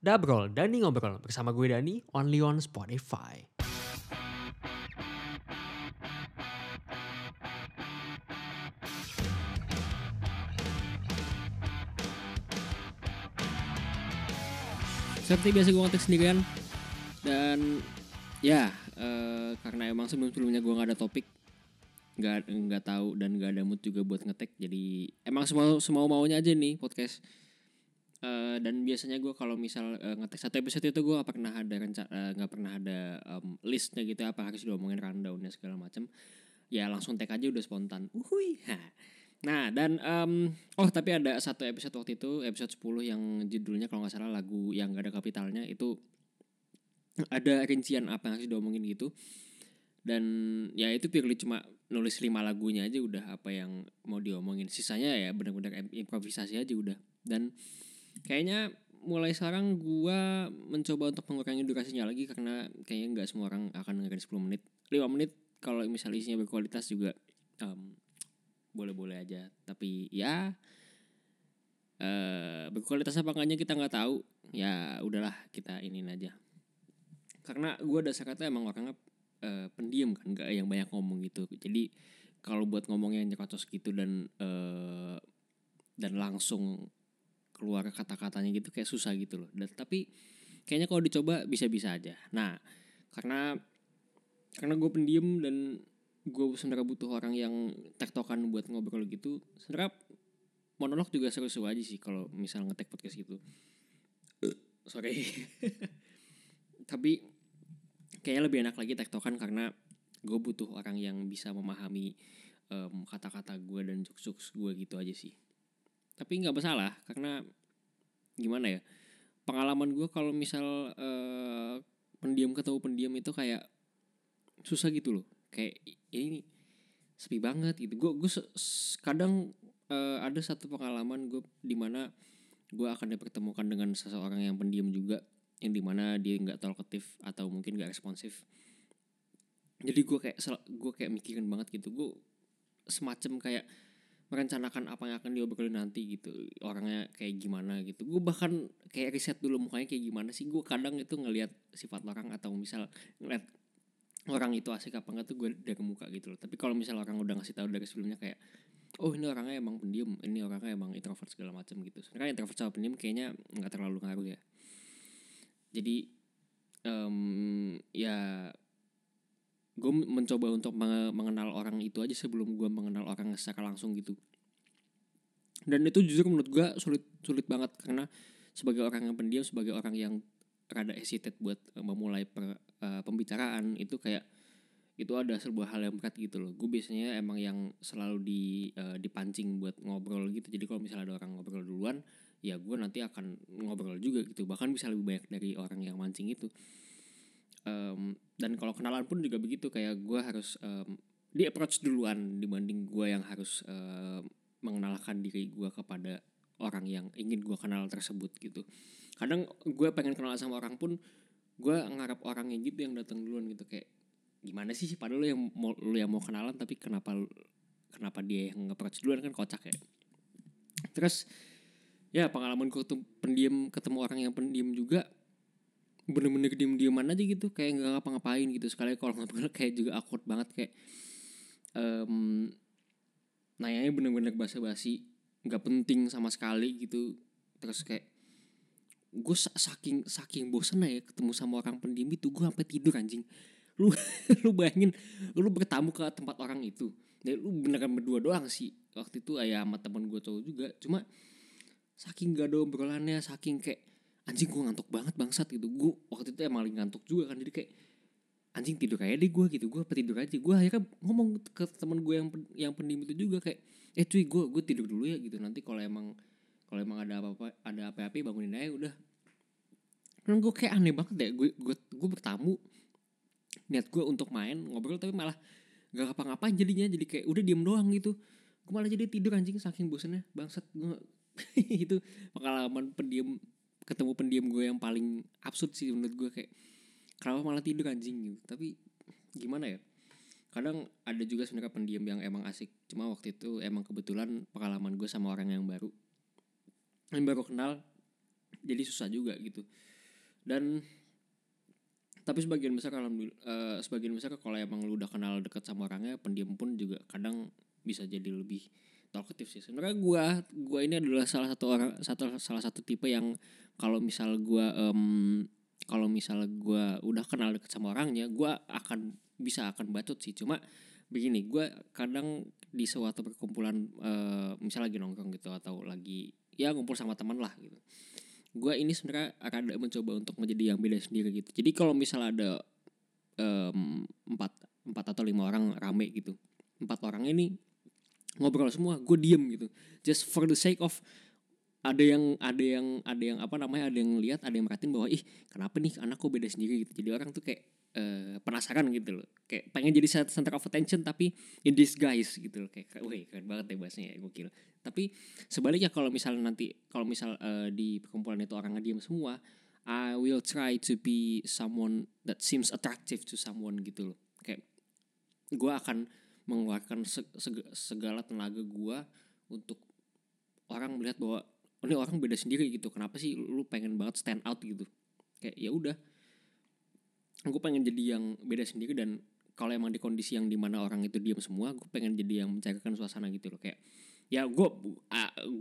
Dabrol, Dani Ngobrol bersama gue Dani, only on Spotify. Seperti biasa gue ngetik sendirian dan ya eh, karena emang sebelum-sebelumnya gue nggak ada topik nggak nggak tahu dan nggak ada mood juga buat ngetek jadi emang semau semau maunya aja nih podcast Eh, dan biasanya gue kalau misal eh, ngetek satu episode itu gue gak pernah ada renca eh, nggak pernah ada em, listnya gitu apa harus diomongin rundownnya segala macam ya langsung tag aja udah spontan. Uhui nah dan em, oh tapi ada satu episode waktu itu episode 10 yang judulnya kalau nggak salah lagu yang gak ada kapitalnya itu ada rincian apa yang harus diomongin gitu. Dan ya itu purely cuma nulis lima lagunya aja udah apa yang mau diomongin. Sisanya ya benar-benar im- improvisasi aja udah. Dan kayaknya mulai sekarang gua mencoba untuk mengurangi durasinya lagi karena kayaknya nggak semua orang akan dengerin 10 menit. 5 menit kalau misalnya isinya berkualitas juga em, boleh-boleh aja. Tapi ya eh berkualitas apa enggaknya kita nggak tahu. Ya udahlah kita iniin aja. Karena gua dasarnya emang orangnya eh, pendiam kan nggak yang banyak ngomong gitu. Jadi kalau buat ngomong yang nyerocos gitu dan eh, dan langsung keluar kata-katanya gitu kayak susah gitu loh. Dan tapi kayaknya kalau dicoba bisa-bisa aja. Nah karena karena gue pendiam dan gue sebenarnya butuh orang yang tektokan buat ngobrol gitu sebenarnya monolog juga seru-seru aja sih kalau misal ngetek podcast gitu. Sorry. Tapi kayaknya lebih enak lagi tektokan karena gue butuh orang yang bisa memahami em, kata-kata gue dan jokes-jokes gue gitu aja sih tapi nggak masalah karena gimana ya pengalaman gue kalau misal eh, pendiam ketemu pendiam itu kayak susah gitu loh. Kayak ini sepi banget gitu. Gue gue kadang eh, ada satu pengalaman gue di mana gue akan dipertemukan dengan seseorang yang pendiam juga yang di mana dia nggak talkative atau mungkin nggak responsif. Jadi gue kayak gue kayak mikirin banget gitu. Gue semacam kayak merencanakan apa yang akan diobrolin nanti gitu orangnya kayak gimana gitu. Gue bahkan kayak riset dulu mukanya kayak gimana sih gue kadang itu ngelihat sifat orang atau misal ngeliat orang itu asik apa enggak tuh gue dari muka gitu loh. Tapi kalau misal orang udah ngasih tahu dari sebelumnya kayak oh ini orangnya emang pendiam ini orangnya emang introvert segala macam gitu. Sebenarnya introvert sama pendiam kayaknya nggak terlalu ngaruh ya. Jadi em, ya gue mencoba untuk menge- mengenal orang itu aja sebelum gue mengenal orang secara langsung gitu. Dan itu jujur menurut gue sulit sulit banget karena sebagai orang yang pendiam sebagai orang yang rada hesitate buat eh, memulai per- eh, pembicaraan itu kayak itu ada sebuah hal yang berat gitu loh. Gue biasanya emang yang selalu di eh, dipancing buat ngobrol gitu. Jadi kalau misalnya ada orang ngobrol duluan ya gue nanti akan ngobrol juga gitu. Bahkan bisa lebih banyak dari orang yang mancing itu Em, dan kalau kenalan pun juga begitu kayak gue harus em, di approach duluan dibanding gue yang harus em, mengenalkan diri gue kepada orang yang ingin gue kenal tersebut gitu. Kadang gue pengen kenal sama orang pun gue ngarap yang gitu yang datang duluan gitu. Kayak gimana sih? Padahal lu yang mau lu yang mau kenalan tapi kenapa kenapa dia yang nge-approach duluan? Kan kocak ya. Terus ya pengalaman gue tuh pendiam ketemu orang yang pendiam juga bener-bener diem-dieman aja gitu kayak nggak ngapa-ngapain gitu sekali. Kalau ngobrol kayak juga awkward banget kayak em nanyanya bener-bener basa-basi nggak penting sama sekali gitu. Terus kayak gue saking saking bosen ya ketemu sama orang pendiam itu gue sampai tidur anjing. Lu lu bayangin lu bertamu ke tempat orang itu. Dan lu beneran berdua doang sih. Waktu itu ayah sama temen gue cowok juga. Cuma saking gak ada obrolannya saking kayak anjing gue ngantuk banget bangsat gitu. Gue waktu itu emang lagi ngantuk juga kan jadi kayak anjing tidur kayak deh gue gitu. Gue tidur aja. Gue akhirnya ngomong ke teman gue yang yang pendiam itu juga kayak eh cuy gue gue tidur dulu ya gitu. Nanti kalau emang kalau emang ada apa-apa ada apa-apa bangunin aja udah. Kan gue kayak aneh banget deh. Gue gue gue bertamu niat gue untuk main ngobrol tapi malah gak ngapa-ngapain jadinya. Jadi kayak udah diem doang gitu. Gue malah jadi tidur anjing saking bosannya bangsat gue itu pengalaman pendiam ketemu pendiam gue yang paling absurd sih menurut gue kayak kenapa malah tidur anjing? Gitu. Tapi gimana ya? Kadang ada juga sebenarnya pendiam yang emang asik. Cuma waktu itu emang kebetulan pengalaman gue sama orang yang baru. Yang baru kenal jadi susah juga gitu. Dan tapi sebagian besar alhamdulillah eh, sebagian besar kalau emang lu udah kenal deket sama orangnya pendiam pun juga kadang bisa jadi lebih talkative sih. Sebenarnya gua gua ini adalah salah satu orang satu salah satu tipe yang kalau misal gua em, kalau misal gua udah kenal deket sama orangnya gua akan bisa akan bacot sih. Cuma begini gua kadang di suatu perkumpulan eh, misal lagi nongkrong gitu atau lagi ya ngumpul sama teman lah gitu. Gue ini sebenarnya akan mencoba untuk menjadi yang beda sendiri gitu. Jadi kalau misal ada em, empat empat atau lima orang rame gitu empat orang ini ngobrol semua gue diem gitu. Just for the sake of ada yang ada yang ada yang apa namanya ada yang lihat ada yang merhatiin bahwa ih kenapa nih anak kok beda sendiri? Gitu. Jadi orang tuh kayak eh, penasaran gitu loh. Kayak pengen jadi center of attention tapi in disguise gitu loh. Kayak wih keren banget ya bahasanya ya gokil. Tapi sebaliknya kalau misal nanti kalau misal eh, di perkumpulan itu orang ngediam semua I will try to be someone that seems attractive to someone gitu loh. Kayak gue akan mengeluarkan se- seg- segala tenaga gue untuk orang melihat bahwa oh, ini orang beda sendiri gitu. Kenapa sih lu pengen banget stand out? gitu. Kayak ya udah gue pengen jadi yang beda sendiri dan kalau emang di kondisi yang di mana orang itu diam semua gue pengen jadi yang mencairkan suasana gitu loh. Kayak ya gue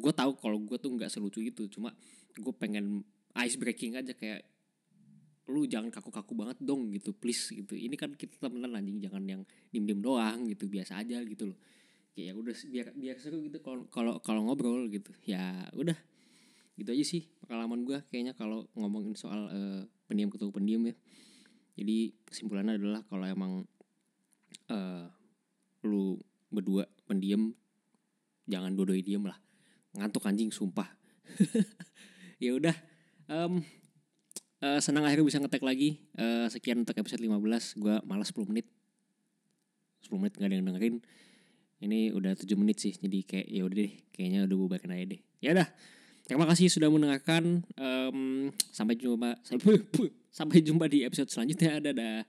gue tahu kalau gue tuh nggak selucu itu. Cuma gue pengen ice breaking aja. Kayak lu jangan kaku-kaku banget dong gitu please gitu. Ini kan kita temenan anjing jangan yang diem-diem doang gitu biasa aja gitu loh. Kayak ya udah biar biar seru gitu kalau kalau ngobrol gitu. Ya udah. Gitu aja sih pengalaman gue kayaknya kalau ngomongin soal eh, pendiam ketemu pendiam ya. Jadi kesimpulannya adalah kalau emang eh lu berdua pendiam jangan dua-duanya diem lah. Ngantuk anjing sumpah. Ya udah em, eh, senang akhirnya bisa ngetek lagi. Eh, sekian untuk episode 15 gue malas 10 menit. 10 menit gak ada yang dengerin. Ini udah 7 menit sih jadi kayak ya udah deh kayaknya udah bubarin aja deh. Ya udah. Terima kasih sudah mendengarkan. Em, sampai jumpa sampai, jumpa di episode selanjutnya. Dadah